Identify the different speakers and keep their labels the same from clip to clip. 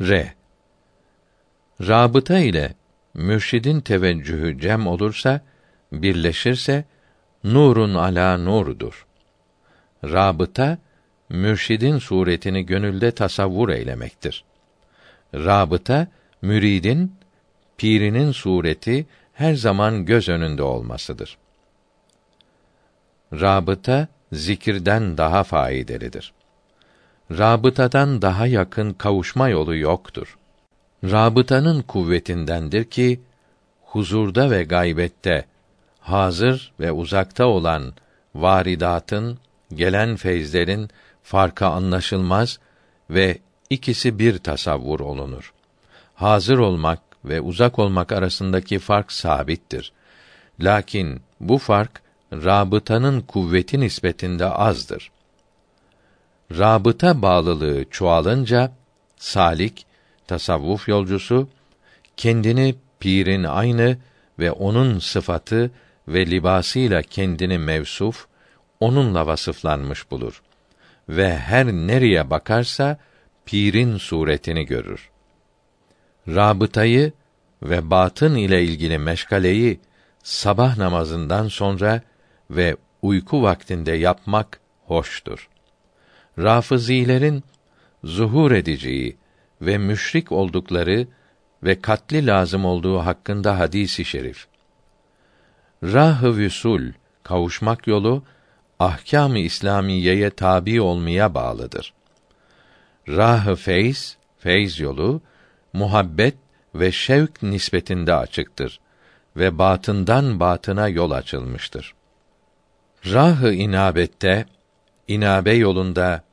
Speaker 1: R. Rabıta ile mürşidin teveccühü cem olursa, birleşirse nurun ala nurudur. Rabıta mürşidin suretini gönülde tasavvur eylemektir. Rabıta müridin pirinin sureti her zaman göz önünde olmasıdır. Rabıta zikirden daha faydalıdır. Rabıtadan daha yakın kavuşma yolu yoktur. Rabıtanın kuvvetindendir ki huzurda ve gaybette hazır ve uzakta olan varidatın, gelen feyzlerin farkı anlaşılmaz ve ikisi bir tasavvur olunur. Hazır olmak ve uzak olmak arasındaki fark sabittir. Lakin bu fark rabıtanın kuvveti nispetinde azdır. Rabıta bağlılığı çoğalınca salik tasavvuf yolcusu kendini pirin aynı ve onun sıfatı ve libasıyla kendini mevsuf, onunla vasıflanmış bulur ve her nereye bakarsa pirin suretini görür. Rabıtayı ve batın ile ilgili meşgaleyi sabah namazından sonra ve uyku vaktinde yapmak hoştur. Rafızilerin zuhur edeceği ve müşrik oldukları ve katli lazım olduğu hakkında hadisi şerif. Rah-ı vüsul, kavuşmak yolu ahkâm-ı İslamiyeye tabi olmaya bağlıdır. Rah-ı feyz, feyz yolu muhabbet ve şevk nispetinde açıktır ve batından batına yol açılmıştır. Rah-ı inabette, inabe yolunda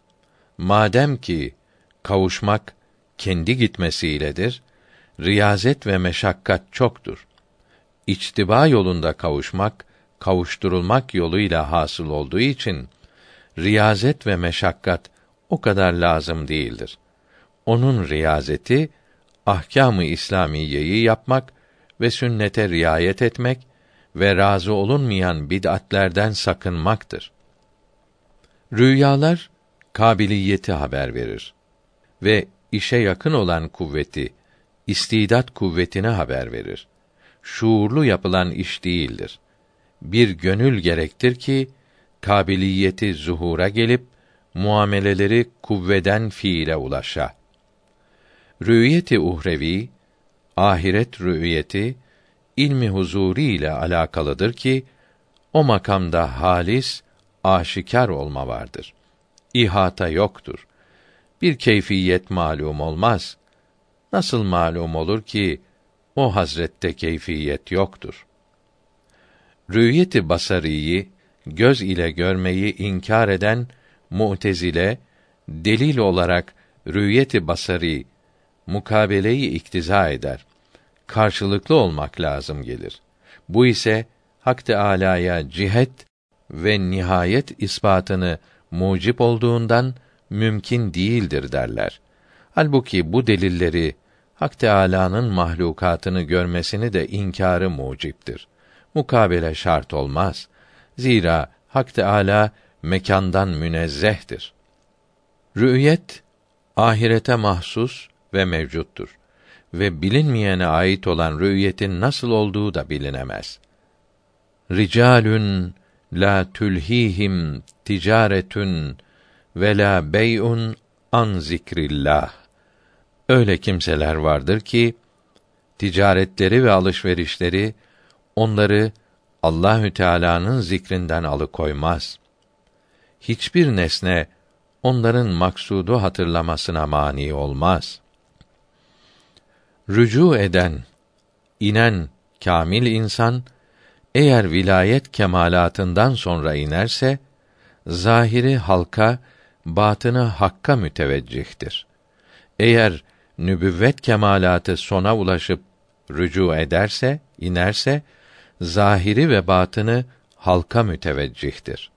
Speaker 1: madem ki kavuşmak kendi gitmesiyledir, riyazet ve meşakkat çoktur. İçtiba yolunda kavuşmak, kavuşturulmak yoluyla hasıl olduğu için riyazet ve meşakkat o kadar lazım değildir. Onun riyazeti ahkâm-ı İslamiyeyi yapmak ve sünnete riayet etmek ve razı olunmayan bid'atlerden sakınmaktır. Rüyalar kabiliyeti haber verir ve işe yakın olan kuvveti, istidat kuvvetine haber verir. Şuurlu yapılan iş değildir. Bir gönül gerektir ki kabiliyeti zuhura gelip muameleleri kuvveden fiile ulaşa. Rüyeti uhrevi, ahiret rüyeti ilmi huzuri ile alakalıdır ki o makamda halis, aşikar olma vardır. İhata yoktur. Bir keyfiyet malum olmaz. Nasıl malum olur ki o hazrette keyfiyet yoktur. Rüyeti basariyi göz ile görmeyi inkar eden Mu'tezile delil olarak rüyeti basari mukabeleyi iktiza eder. Karşılıklı olmak lazım gelir. Bu ise Hak Teâlâ'ya cihet ve nihayet ispatını mucip olduğundan mümkün değildir derler. Halbuki bu delilleri Hak Teâlâ'nın mahlukatını görmesini de inkarı muciptir. Mukabele şart olmaz. Zira Hak Teâlâ mekandan münezzehtir. Rü'yet ahirete mahsus ve mevcuttur ve bilinmeyene ait olan rü'yetin nasıl olduğu da bilinemez. Ricalun la tulhihim ticaretun ve la bey'un an zikrillah. Öyle kimseler vardır ki ticaretleri ve alışverişleri onları Allahü Teala'nın zikrinden alıkoymaz. Hiçbir nesne onların maksudu hatırlamasına mani olmaz. Rücu eden, inen kamil insan eğer vilayet kemalatından sonra inerse zahiri halka, batını hakka müteveccihtir. Eğer nübüvvet kemalatı sona ulaşıp rücu ederse, inerse zahiri ve batını halka müteveccihtir.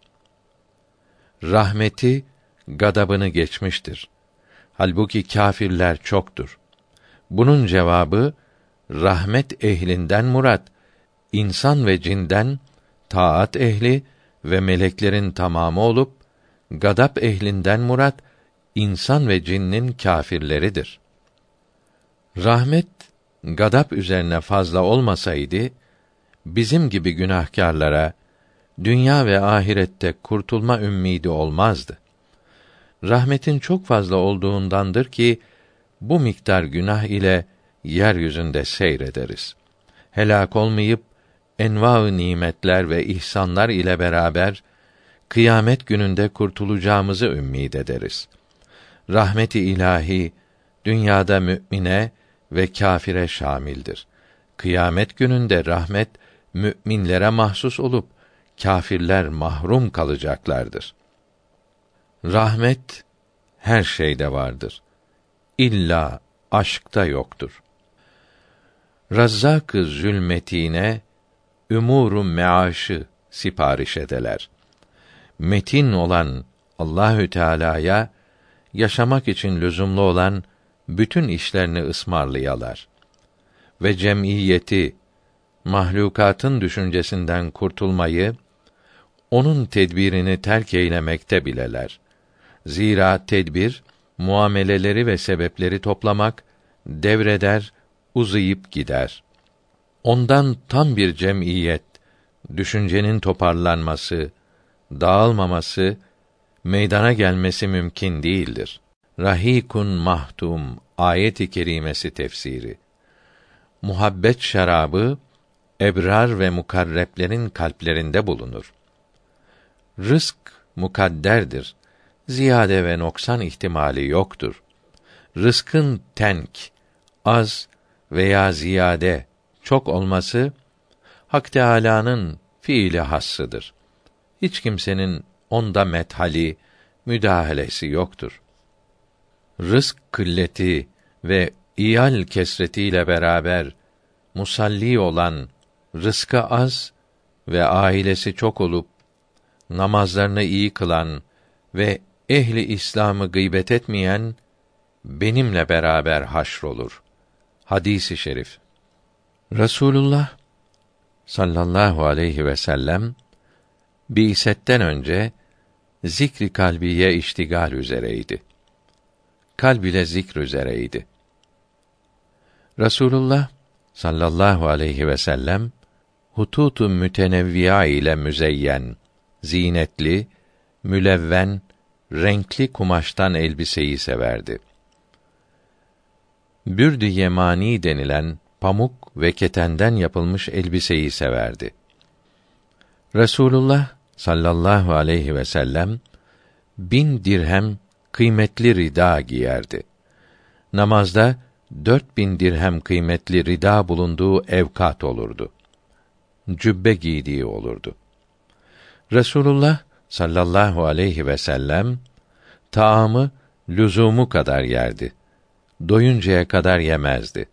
Speaker 1: Rahmeti gadabını geçmiştir. Halbuki kâfirler çoktur. Bunun cevabı rahmet ehlinden murat insan ve cinden taat ehli ve meleklerin tamamı olup gadap ehlinden murat insan ve cinnin kâfirleridir. Rahmet gadap üzerine fazla olmasaydı bizim gibi günahkarlara dünya ve ahirette kurtulma ümmidi olmazdı. Rahmetin çok fazla olduğundandır ki bu miktar günah ile yeryüzünde seyrederiz. Helak olmayıp enva nimetler ve ihsanlar ile beraber kıyamet gününde kurtulacağımızı ümmid ederiz. Rahmeti ilahi dünyada mümine ve kâfire şamildir. Kıyamet gününde rahmet müminlere mahsus olup kâfirler mahrum kalacaklardır. Rahmet her şeyde vardır. İlla aşkta yoktur. Razzak-ı zulmetine ümuru meaşı sipariş edeler. Metin olan Allahü Teala'ya yaşamak için lüzumlu olan bütün işlerini ısmarlayalar ve cemiyeti mahlukatın düşüncesinden kurtulmayı onun tedbirini terk eylemekte bileler. Zira tedbir muameleleri ve sebepleri toplamak, devreder, uzayıp gider. Ondan tam bir cemiyet, düşüncenin toparlanması, dağılmaması, meydana gelmesi mümkün değildir. Rahikun mahtum ayet-i kerimesi tefsiri. Muhabbet şarabı ebrar ve mukarreplerin kalplerinde bulunur. Rızk mukadderdir. Ziyade ve noksan ihtimali yoktur. Rızkın tenk, az veya ziyade, çok olması Hak Teâlâ'nın fiili hassıdır. Hiç kimsenin onda methali, müdahalesi yoktur. Rızk kılleti ve iyal kesretiyle beraber musalli olan rızkı az ve ailesi çok olup namazlarını iyi kılan ve ehli İslam'ı gıybet etmeyen benimle beraber haşrolur. Hadisi şerif. Rasulullah sallallahu aleyhi ve sellem biisetten önce zikri kalbiye iştigal üzereydi. Kalb ile zikr üzereydi. Rasulullah sallallahu aleyhi ve sellem hututu mütenevviya ile müzeyyen, zinetli, mülevven, renkli kumaştan elbiseyi severdi. Bürd-i yemani denilen pamuk ve ketenden yapılmış elbiseyi severdi. Resulullah sallallahu aleyhi ve sellem bin dirhem kıymetli rida giyerdi. Namazda dört bin dirhem kıymetli rida bulunduğu evkat olurdu. Cübbe giydiği olurdu. Resulullah sallallahu aleyhi ve sellem taamı lüzumu kadar yerdi. Doyuncaya kadar yemezdi.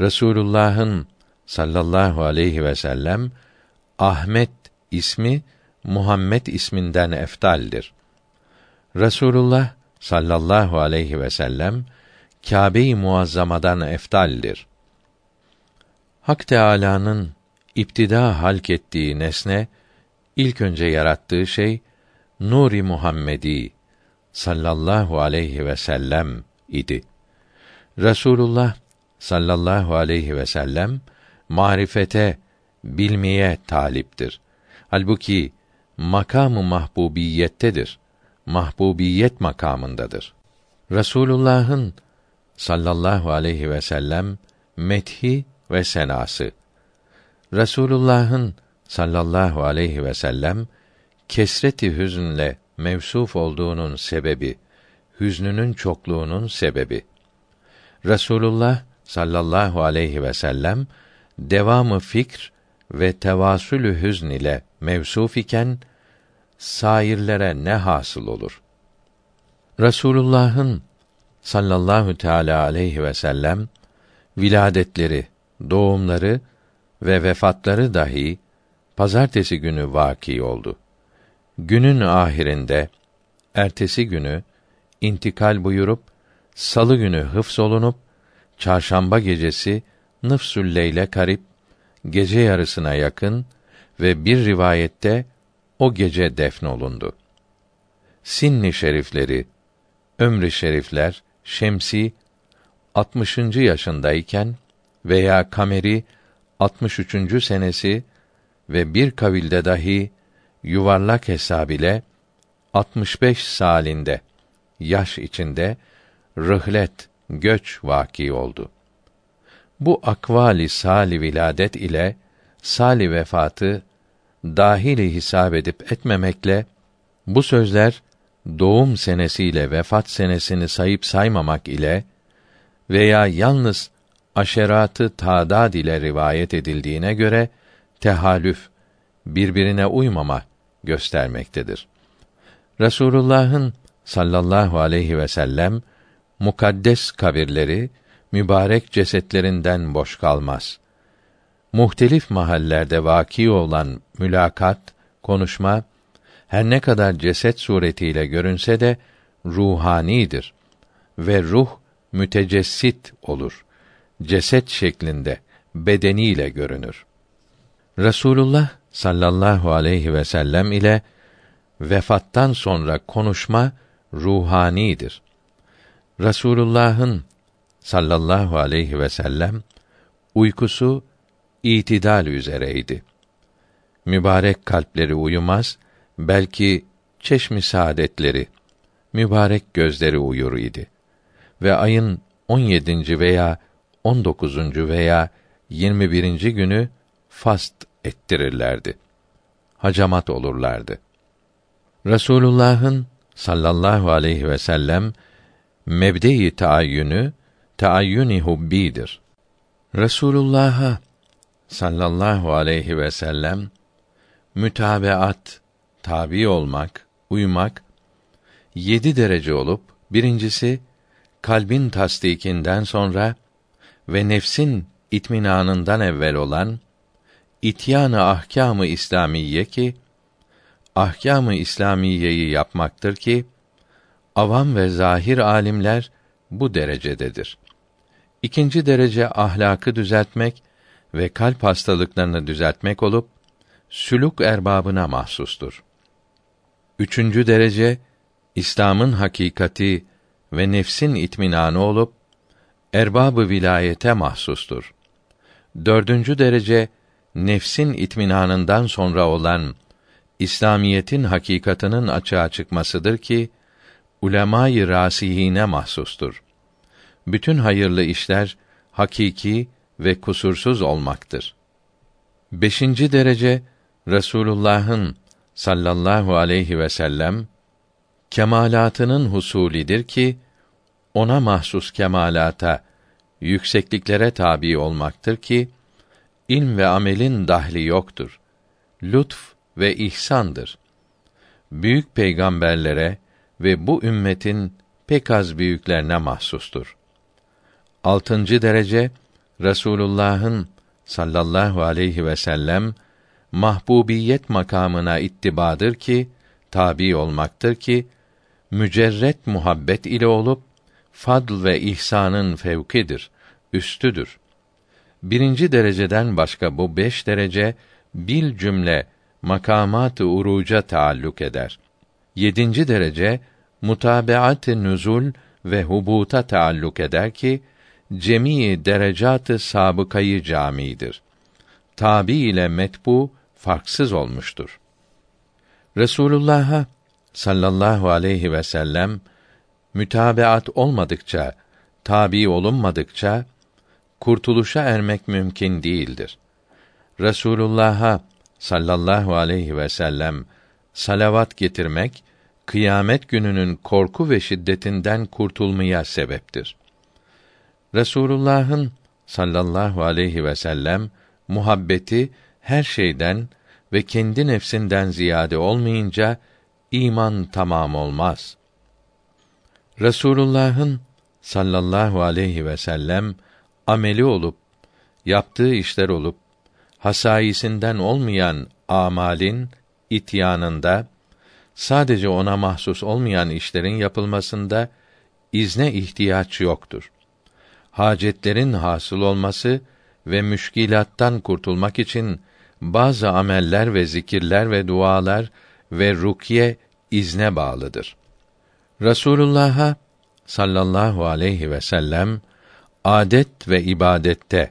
Speaker 1: Resulullah'ın sallallahu aleyhi ve sellem Ahmet ismi Muhammed isminden eftaldir. Resulullah sallallahu aleyhi ve sellem Kâbe-i Muazzama'dan eftaldir. Hak Teâlâ'nın iptida halk ettiği nesne ilk önce yarattığı şey Nuri Muhammedi sallallahu aleyhi ve sellem idi. Resulullah sallallahu aleyhi ve sellem marifete, bilmeye taliptir. Halbuki makamı mahbubiyettedir. Mahbubiyet makamındadır. Resulullah'ın sallallahu aleyhi ve sellem methi ve senası. Resulullah'ın sallallahu aleyhi ve sellem kesreti hüznle mevsuf olduğunun sebebi, hüznünün çokluğunun sebebi. Resulullah sallallahu aleyhi ve sellem devamı fikr ve tevasülü hüzn ile mevsuf iken sairlere ne hasıl olur? Resulullah'ın sallallahu teala aleyhi ve sellem viladetleri, doğumları ve vefatları dahi pazartesi günü vaki oldu. Günün ahirinde ertesi günü intikal buyurup salı günü hıfz olunup çarşamba gecesi nıfsül leyle karip gece yarısına yakın ve bir rivayette o gece defnolundu. Sinni şerifleri, ömrü şerifler, şemsi 60. yaşındayken veya kameri 63. senesi ve bir kavilde dahi yuvarlak hesab ile 65 salinde yaş içinde rıhlet göç vaki oldu. Bu akvali sali viladet ile sali vefatı dahili hesap edip etmemekle bu sözler doğum senesiyle vefat senesini sayıp saymamak ile veya yalnız aşeratı tadad ile rivayet edildiğine göre tehalüf birbirine uymama göstermektedir. Resulullah'ın sallallahu aleyhi ve sellem mukaddes kabirleri mübarek cesetlerinden boş kalmaz. Muhtelif mahallerde vaki olan mülakat, konuşma her ne kadar ceset suretiyle görünse de ruhanidir ve ruh mütecessit olur. Ceset şeklinde bedeniyle görünür. Resulullah sallallahu aleyhi ve sellem ile vefattan sonra konuşma ruhanidir. Resulullah'ın sallallahu aleyhi ve sellem uykusu itidal üzereydi. Mübarek kalpleri uyumaz, belki çeşmi saadetleri, mübarek gözleri uyur idi. Ve ayın 17. veya 19. veya 21. günü fast ettirirlerdi. Hacamat olurlardı. Resulullah'ın sallallahu aleyhi ve sellem mebde-i taayyünü taayyüni hubbidir. Resulullah'a sallallahu aleyhi ve sellem mütabeat, tabi olmak, uymak yedi derece olup birincisi kalbin tasdikinden sonra ve nefsin itminanından evvel olan ityanı ahkamı İslamiye ki ahkamı İslamiyeyi yapmaktır ki avam ve zahir alimler bu derecededir. İkinci derece ahlakı düzeltmek ve kalp hastalıklarını düzeltmek olup sülük erbabına mahsustur. Üçüncü derece İslam'ın hakikati ve nefsin itminanı olup erbabı vilayete mahsustur. Dördüncü derece nefsin itminanından sonra olan İslamiyetin hakikatının açığa çıkmasıdır ki ulemayı rasihine mahsustur. Bütün hayırlı işler hakiki ve kusursuz olmaktır. Beşinci derece Resulullah'ın sallallahu aleyhi ve sellem kemalatının husulidir ki ona mahsus kemalata yüksekliklere tabi olmaktır ki ilm ve amelin dahli yoktur. Lütf ve ihsandır. Büyük peygamberlere ve bu ümmetin pek az büyüklerine mahsustur. Altıncı derece Resulullah'ın sallallahu aleyhi ve sellem mahbubiyet makamına ittibadır ki tabi olmaktır ki mücerret muhabbet ile olup fadl ve ihsanın fevkidir, üstüdür. Birinci dereceden başka bu beş derece bil cümle makamat-ı uruca taalluk eder. Yedinci derece mutabeat-ı nüzul ve hubuta taalluk eder ki cemii derecat-ı sabıkayı camidir. Tabi ile metbu farksız olmuştur. Resulullah'a sallallahu aleyhi ve sellem mütabeat olmadıkça, tabi olunmadıkça kurtuluşa ermek mümkün değildir. Resulullah'a sallallahu aleyhi ve sellem salavat getirmek kıyamet gününün korku ve şiddetinden kurtulmaya sebeptir. Resulullah'ın sallallahu aleyhi ve sellem muhabbeti her şeyden ve kendi nefsinden ziyade olmayınca iman tamam olmaz. Resulullah'ın sallallahu aleyhi ve sellem ameli olup yaptığı işler olup hasayisinden olmayan amalin ityanında sadece ona mahsus olmayan işlerin yapılmasında izne ihtiyaç yoktur. Hacetlerin hasıl olması ve müşkilattan kurtulmak için bazı ameller ve zikirler ve dualar ve rukiye izne bağlıdır. Resulullah'a sallallahu aleyhi ve sellem adet ve ibadette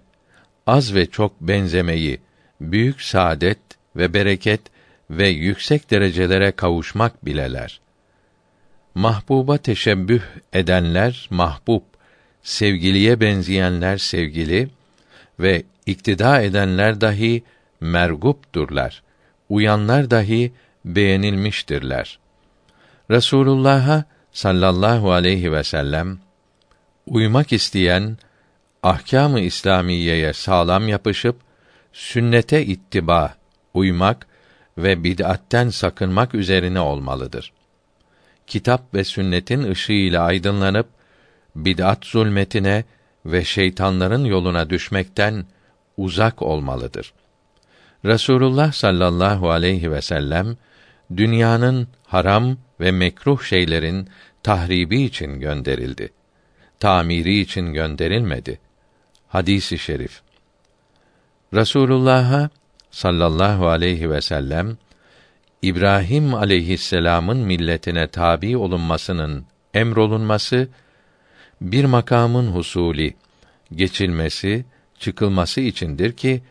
Speaker 1: az ve çok benzemeyi büyük saadet ve bereket ve yüksek derecelere kavuşmak bileler. Mahbuba teşebbüh edenler mahbub, sevgiliye benzeyenler sevgili ve iktida edenler dahi mergupturlar. Uyanlar dahi beğenilmiştirler. Resulullah'a sallallahu aleyhi ve sellem uymak isteyen ahkâm-ı İslamiyeye sağlam yapışıp sünnete ittiba, uymak ve bid'atten sakınmak üzerine olmalıdır. Kitap ve sünnetin ışığıyla aydınlanıp bid'at zulmetine ve şeytanların yoluna düşmekten uzak olmalıdır. Resulullah sallallahu aleyhi ve sellem dünyanın haram ve mekruh şeylerin tahribi için gönderildi. Tamiri için gönderilmedi. Hadisi şerif. Resulullah'a sallallahu aleyhi ve sellem İbrahim aleyhisselam'ın milletine tabi olunmasının emrolunması bir makamın husuli geçilmesi, çıkılması içindir ki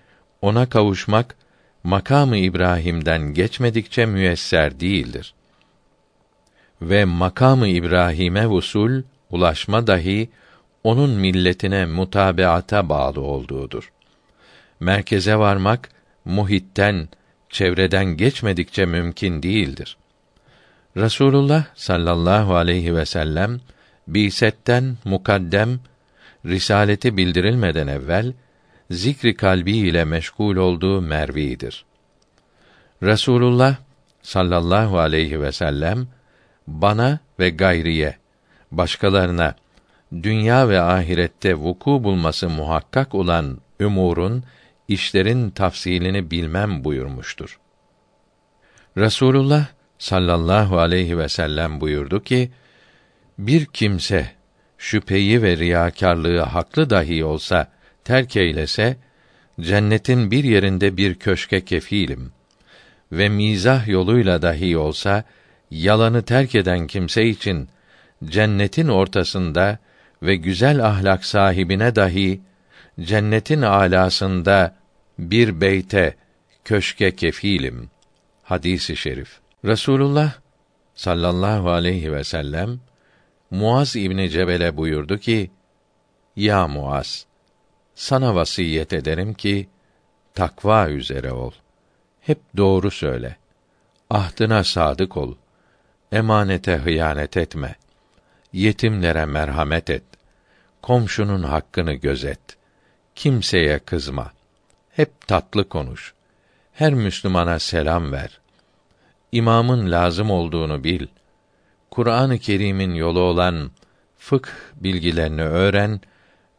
Speaker 1: ona kavuşmak makamı İbrahim'den geçmedikçe müyesser değildir. Ve makamı İbrahim'e usul ulaşma dahi onun milletine mutabeata bağlı olduğudur. Merkeze varmak muhitten, çevreden geçmedikçe mümkün değildir. Rasulullah sallallahu aleyhi ve sellem bisetten mukaddem risaleti bildirilmeden evvel zikri kalbi ile meşgul olduğu mervidir. Resulullah sallallahu aleyhi ve sellem bana ve gayriye başkalarına dünya ve ahirette vuku bulması muhakkak olan umurun işlerin tafsilini bilmem buyurmuştur. Resulullah sallallahu aleyhi ve sellem buyurdu ki bir kimse şüpheyi ve riyakarlığı haklı dahi olsa terk eylese cennetin bir yerinde bir köşke kefilim ve mizah yoluyla dahi olsa yalanı terk eden kimse için cennetin ortasında ve güzel ahlak sahibine dahi cennetin alasında bir beyte köşke kefilim. Hadisi şerif. Resulullah sallallahu aleyhi ve sellem Muaz İbni Cebel'e buyurdu ki: Ya Muaz, sana vasiyet ederim ki takva üzere ol. Hep doğru söyle. Ahdına sadık ol. Emanete hıyanet etme. Yetimlere merhamet et. Komşunun hakkını gözet. Kimseye kızma. Hep tatlı konuş. Her Müslümana selam ver. İmamın lazım olduğunu bil. Kur'an-ı Kerim'in yolu olan fıkh bilgilerini öğren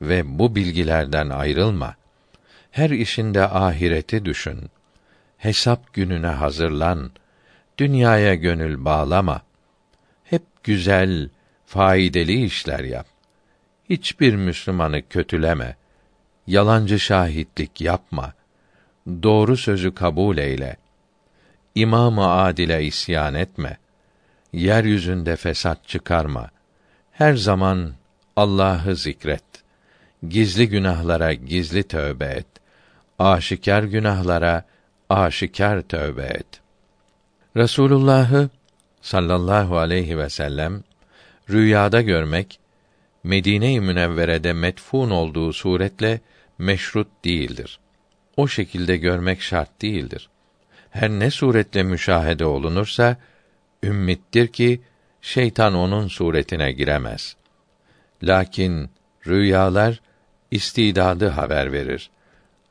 Speaker 1: ve bu bilgilerden ayrılma. Her işinde ahireti düşün. Hesap gününe hazırlan. Dünyaya gönül bağlama. Hep güzel, faydalı işler yap. Hiçbir Müslümanı kötüleme. Yalancı şahitlik yapma. Doğru sözü kabul eyle. İmam-ı adile isyan etme. Yeryüzünde fesat çıkarma. Her zaman Allah'ı zikret. Gizli günahlara gizli tövbe et. Aşikar günahlara aşikar tövbe et. Resulullah'ı sallallahu aleyhi ve sellem rüyada görmek Medine-i Münevvere'de metfun olduğu suretle meşrut değildir. O şekilde görmek şart değildir. Her ne suretle müşahede olunursa ümmittir ki şeytan onun suretine giremez. Lakin rüyalar istidadı haber verir.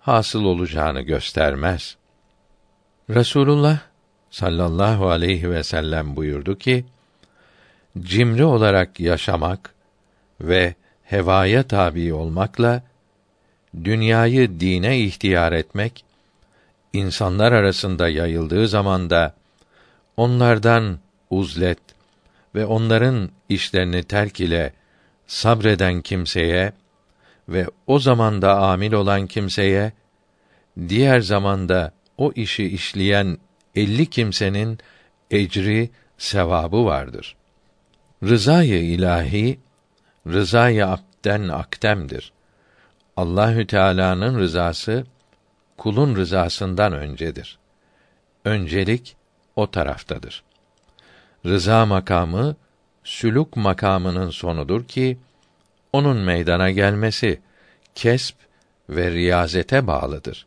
Speaker 1: Hasıl olacağını göstermez. Resulullah sallallahu aleyhi ve sellem buyurdu ki: Cimri olarak yaşamak ve hevaya tabi olmakla dünyayı dine ihtiyar etmek insanlar arasında yayıldığı zamanda onlardan uzlet ve onların işlerini terk ile sabreden kimseye ve o zamanda amil olan kimseye diğer zamanda o işi işleyen elli kimsenin ecri sevabı vardır. Rızayı ilahi rızayı abden akdemdir. Allahü Teala'nın rızası kulun rızasından öncedir. Öncelik o taraftadır. Rıza makamı sülük makamının sonudur ki onun meydana gelmesi kesp ve riyazete bağlıdır.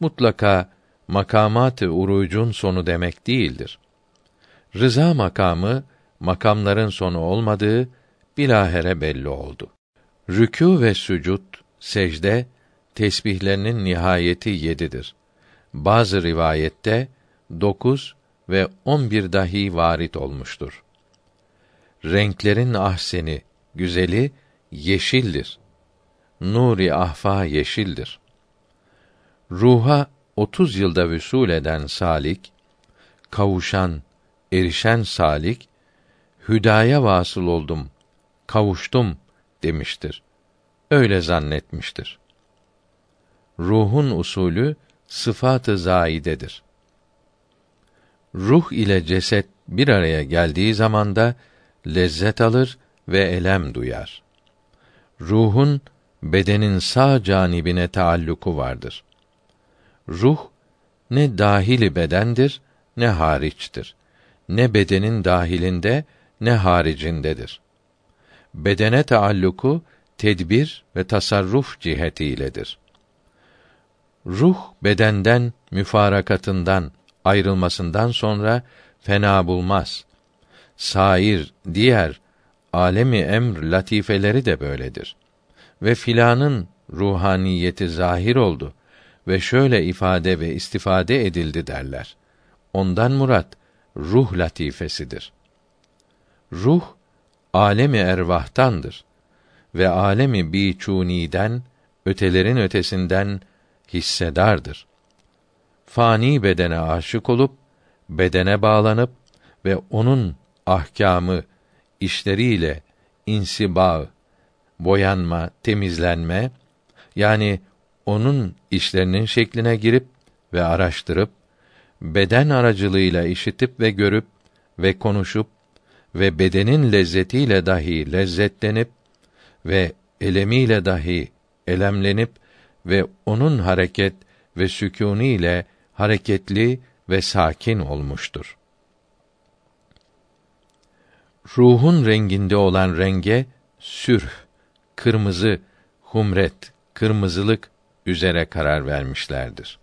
Speaker 1: Mutlaka makamat-ı urucun sonu demek değildir. Rıza makamı makamların sonu olmadığı bilahere belli oldu. Rükû ve sücud, secde tesbihlerinin nihayeti yedidir. Bazı rivayette dokuz ve on bir dahi varit olmuştur. Renklerin ahseni, güzeli yeşildir. Nuri ahfa yeşildir. Ruha otuz yılda vüsul eden salik, kavuşan, erişen salik, hüdaya vasıl oldum, kavuştum demiştir. Öyle zannetmiştir. Ruhun usulü sıfatı zaidedir. Ruh ile ceset bir araya geldiği zamanda lezzet alır ve elem duyar. Ruhun bedenin sağ canibine taalluku vardır. Ruh ne dahili bedendir ne hariçtir. Ne bedenin dahilinde ne haricindedir. Bedene taalluku tedbir ve tasarruf cihetiyledir. Ruh bedenden müfarakatından ayrılmasından sonra fena bulmaz. Sair diğer alemi emr latifeleri de böyledir. Ve filanın ruhaniyeti zahir oldu ve şöyle ifade ve istifade edildi derler. Ondan murat ruh latifesidir. Ruh alemi ervahtandır ve alemi biçuniden ötelerin ötesinden hissedardır. Fani bedene aşık olup bedene bağlanıp ve onun ahkamı işleriyle insibâ, boyanma, temizlenme yani onun işlerinin şekline girip ve araştırıp beden aracılığıyla işitip ve görüp ve konuşup ve bedenin lezzetiyle dahi lezzetlenip ve elemiyle dahi elemlenip ve onun hareket ve sükûnu ile hareketli ve sakin olmuştur. Ruhun renginde olan renge sürh, kırmızı, humret, kırmızılık üzere karar vermişlerdir.